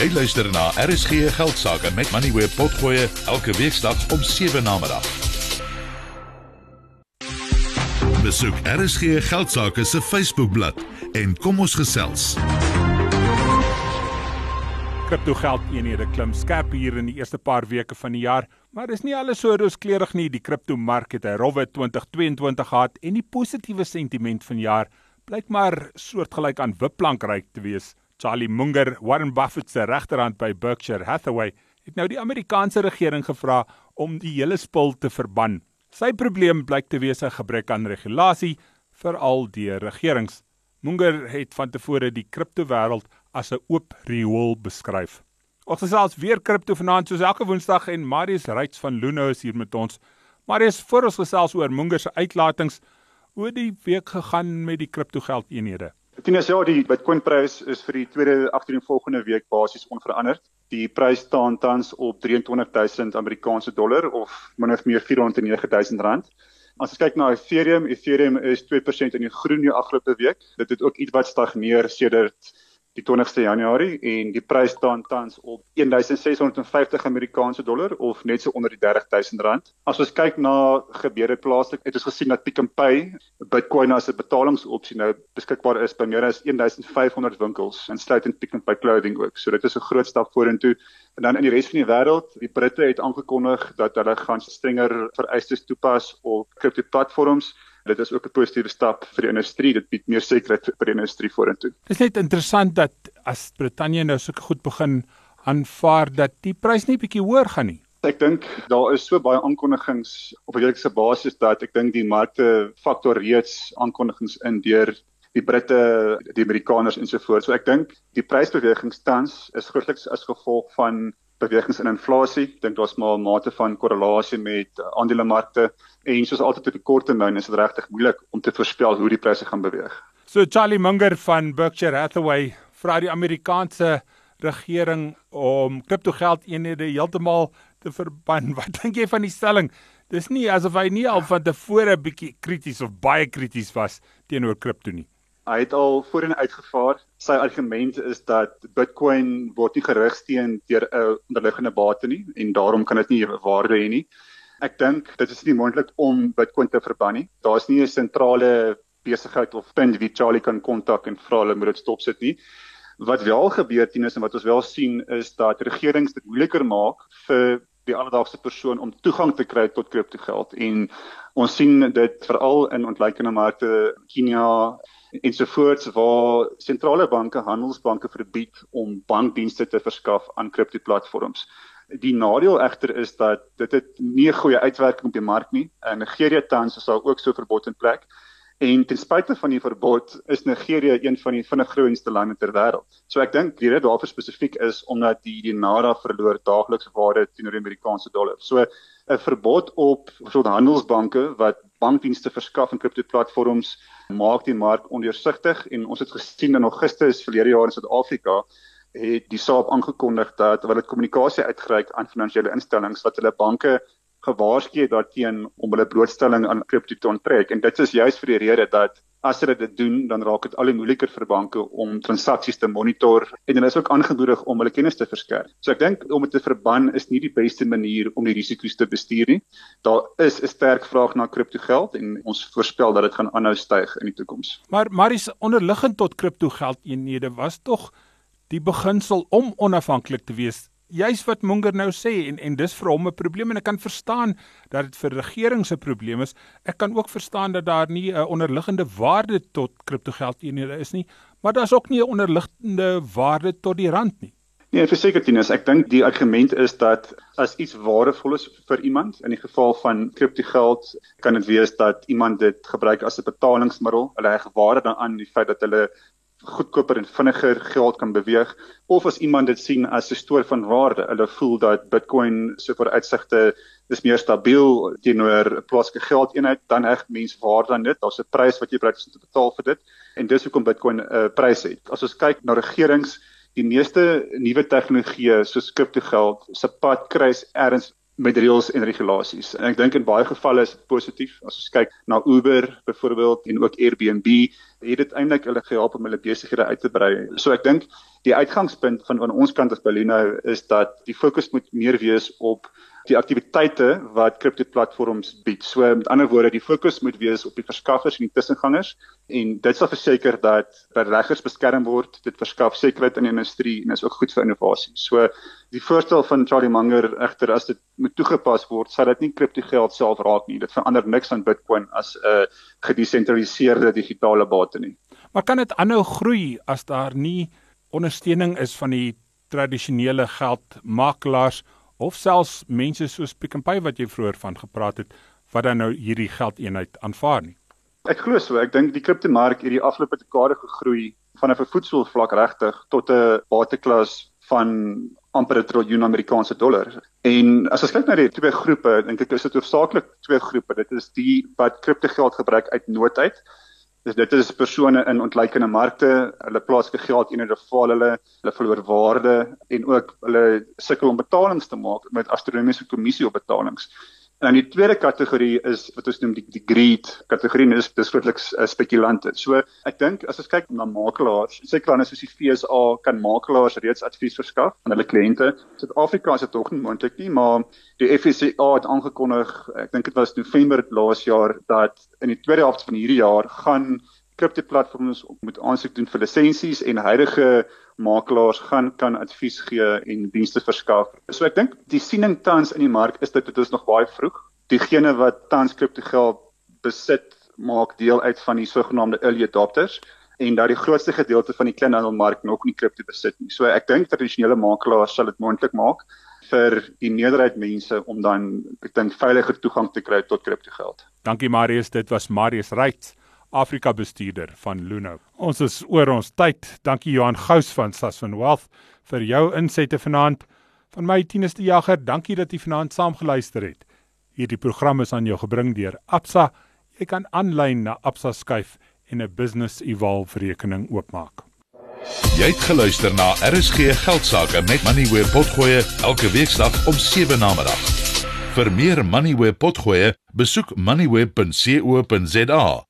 Jy luister na RSG Geldsaake met Money Web Potgoe elke weeksdag om 7 na middag. Besoek RSG Geldsaake se Facebookblad en kom ons gesels. Kripto geld eenhede klim skerp hier in die eerste paar weke van die jaar, maar dis nie alles so rooskleurig nie. Die kripto mark het 'n rowwe 2022 gehad en die positiewe sentiment van jaar blyk maar soortgelyk aan wippplankryk te wees. Charlie Munger, Warren Buffett se regterhand by Berkshire Hathaway, het nou die Amerikaanse regering gevra om die hele spul te verban. Sy probleem blyk te wees 'n gebrek aan regulasie veral deur regerings. Munger het van tevore die kriptowêreld as 'n oop riool beskryf. Ons gesels weer kripto vanaand soos elke Woensdag en Marius Ryds van Luno is hier met ons. Marius, voor ons gesels oor Munger se uitlatings, het die week gegaan met die kriptogeld eenhede? Tinus ja, die Bitcoin prys is vir die tweede agtereenvolgende week basies onveranderd. Die prys staan tans op 23000 Amerikaanse dollar of min of meer 409000 rand. As ons kyk na Ethereum, Ethereum is 2% in die groen die afgelope week. Dit het ook iets wat stagneer sedert die 20ste Januarie en die prys staan tans op 1650 Amerikaanse dollar of net so onder die 30000 rand. As ons kyk na gebeure plaaslik, het ons gesien dat Pick n Pay Bitcoin as 'n betalingsopsie nou beskikbaar is by meer as 1500 winkels, insluitend Pick n Pay Clothing ook. So dit is 'n groot stap vorentoe. En dan in die res van die wêreld, die Britte het aangekondig dat hulle gaan strenger vereistes toepas op kriptoplatforms dit is ook 'n positiewe stap vir die industrie. Dit bied meer sekerheid vir die industrie vorentoe. Dit is net interessant dat as Brittanje nou so goed begin aanvaar dat die prys nie bietjie hoër gaan nie. Ek dink daar is so baie aankondigings op 'n weeklikse basis dat ek dink die markte faktor reeds aankondigings in deur die Britte, die Amerikaners en so voort. So ek dink die prysbewegings tans is grootliks as gevolg van bewegings in inflasie. Ek dink daar's maar 'n mate van korrelasie met uh, aandelemarkte en soos altyd op die kort termyn is dit regtig moeilik om te voorspel hoe die pryse gaan beweeg. So Charlie Munger van Berkshire Hathaway vra die Amerikaanse regering om kriptogeld eenhede heeltemal te verban. Wat dink jy van die stelling? Dis nie asof hy nie al van tevore 'n bietjie krities of baie krities was teenoor kripto nie. Hy het al voorheen uitgevaar. Sy argument is dat Bitcoin word nie gerigsteen deur 'n onderliggende bate nie en daarom kan dit nie waarde hê nie. Ek dink dit is nie moontlik om Bitcoin te verban nie. Daar's nie 'n sentrale besigheid of punt wie Charlie kan kontak en vra hulle moet dit stopsit nie. Wat wel gebeur teen is en wat ons wel sien is dat regerings dit moeiliker maak vir die alledaagse persoon om toegang te kry tot kriptogeld en ons sien dit veral in ontleikende markte Kenia ensovoorts waar sentrale banke handelsbanke verbied om bankdienste te verskaf aan kriptoplatforms. Die nadeel egter is dat dit het nie 'n goeie uitwerking op die mark nie. In Nigeria tans is daar ook so verbod in plek. En ten spyte van die verbod is Nigeria een van die vinnig groeiendste lande ter wêreld. So ek dink die rede daarvoor spesifiek is omdat die naira verloor daagliks waarde teenoor die Amerikaanse dollar. So 'n verbod op so handelsbanke wat bankdienste verskaf en kriptoplatforms maak die mark ondeursigtig en ons het gesien in Augustus verlede jaar in Suid-Afrika het die SAP aangekondig dat hulle kommunikasie uitgereik aan finansiële instellings wat hulle banke gewaarsku het daarteen om hulle blootstelling aan kripto te onttrek en dit is juist vir die rede dat as hulle dit doen dan raak dit al hoe moeiliker vir banke om transaksies te monitor en hulle is ook aangemoedig om hulle kennis te verskerp. So ek dink om dit te verban is nie die beste manier om die risiko's te bestuur nie. Daar is 'n sterk vraag na kriptogeld en ons voorspel dat dit gaan aanhou styg in die toekoms. Maar maar is onderliggend tot kriptogeld eenhede was tog die beginsel om onafhanklik te wees juis wat Munger nou sê en en dis vir hom 'n probleem en ek kan verstaan dat dit vir regering se probleem is. Ek kan ook verstaan dat daar nie 'n onderliggende waarde tot kriptogeldeenhede is nie, maar daar's ook nie 'n onderliggende waarde tot die rand nie. Nee, verseker Tinus, ek dink die argument is dat as iets waardevol is vir iemand, in die geval van kriptogeld, kan dit wees dat iemand dit gebruik as 'n betalingsmiddel. Hulle heg waarde daaraan die feit dat hulle goedkoper en vinniger geld kan beweeg of as iemand dit sien as 'n stoor van waarde. Hulle voel dat Bitcoin se vooruitsigte is meer stabiel teenoor 'n plaaslike geldeenheid, dan heg mense waarde aan dit. Daar's 'n prys wat jy bereid is te betaal vir dit en dis hoekom Bitcoin 'n uh, prys het. As ons kyk na regerings, die meeste nuwe tegnologieë soos kriptogeld se pad kruis ergens met reëls en regulasies. En ek dink in baie gevalle is dit positief as ons kyk na Uber byvoorbeeld en ook Airbnb het dit eintlik hulle gehelp om hulle besighede uit te brei. So ek dink die uitgangspunt van van ons kant as Balino is dat die fokus moet meer wees op die aktiwiteite wat kriptoplatforms bied. So met ander woorde, die fokus moet wees op die verskaffers en die tussengangers en dit sal verseker dat beleggers beskerm word. Dit verskaf sekerheid in die industrie en is ook goed vir innovasie. So die voorstel van Charlie Munger egter as dit moet toegepas word, sal dit nie kriptogeld self raak nie. Dit verander niks aan Bitcoin as 'n gedesentraliseerde digitale bate nie. Maar kan dit aanhou groei as daar nie ondersteuning is van die tradisionele geldmakelaars of selfs mense soos Pick n Pay wat jy vroeër van gepraat het wat dan nou hierdie geldeenheid aanvaar nie. Ek glo so, ek dink die kriptomark het die afgelope dekade gegroei van 'n voedselvlak regtig tot 'n bateklas van amper 'n triljoen Amerikaanse dollar. En as ons kyk na die twee groepe, dink ek is dit hoofsaaklik twee groepe. Dit is die wat kriptogeld gebruik uit nood uit Dis dit is persone in ontleikende markte, hulle plaaslike geld eenhede val hulle, hulle verloor waarde en ook hulle sukkel om betalings te maak met astronomiese kommissie op betalings. En dan die tweede kategorie is wat ons noem die, die greed kategorie, dis dis grootliks uh, spekulante. So ek dink as ons kyk na makelaars, sekere lande soos die FSA kan makelaars reeds advies verskaf aan hulle kliënte. Suid-Afrika is dit tog nie moontlik nie, maar die FSA het aangekondig, ek dink dit was November laas jaar dat in die tweede helfte van hierdie jaar gaan kriptoplatforms moet aansoek doen vir lisensies en huidige makelaars gaan kan advies gee en dienste verskaf. So ek dink die siening tans in die mark is dat dit is nog baie vroeg. Diegene wat tans kriptogeld besit maak deel uit van die sogenaamde early adopters en dat die grootste gedeelte van die kleinhandelmark nog nie kripto besit nie. So ek dink tradisionele makelaars sal dit moontlik maak vir die meerderheid mense om dan ek dink veiliger toegang te kry tot kriptogeld. Dankie Marius, dit was Marius Ryds. Afrika bestuurder van Luno. Ons is oor ons tyd. Dankie Johan Gous van Sasfin Wealth vir jou insette vanaand. Van my Tinus die Jager, dankie dat jy vanaand saamgeluister het. Hierdie program is aan jou gebring deur Absa. Jy kan aanlyn na Absa skuif en 'n business evolve rekening oopmaak. Jy het geluister na RSG Geldsaake met Money where potgoe elke weeksdag om 7 na middag. Vir meer Money where potgoe, besoek moneyweb.co.za